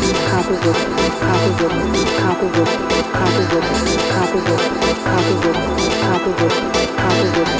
comparable, comparable, comparable, comparable, comparable, comparable, comparable, comparable, comparable,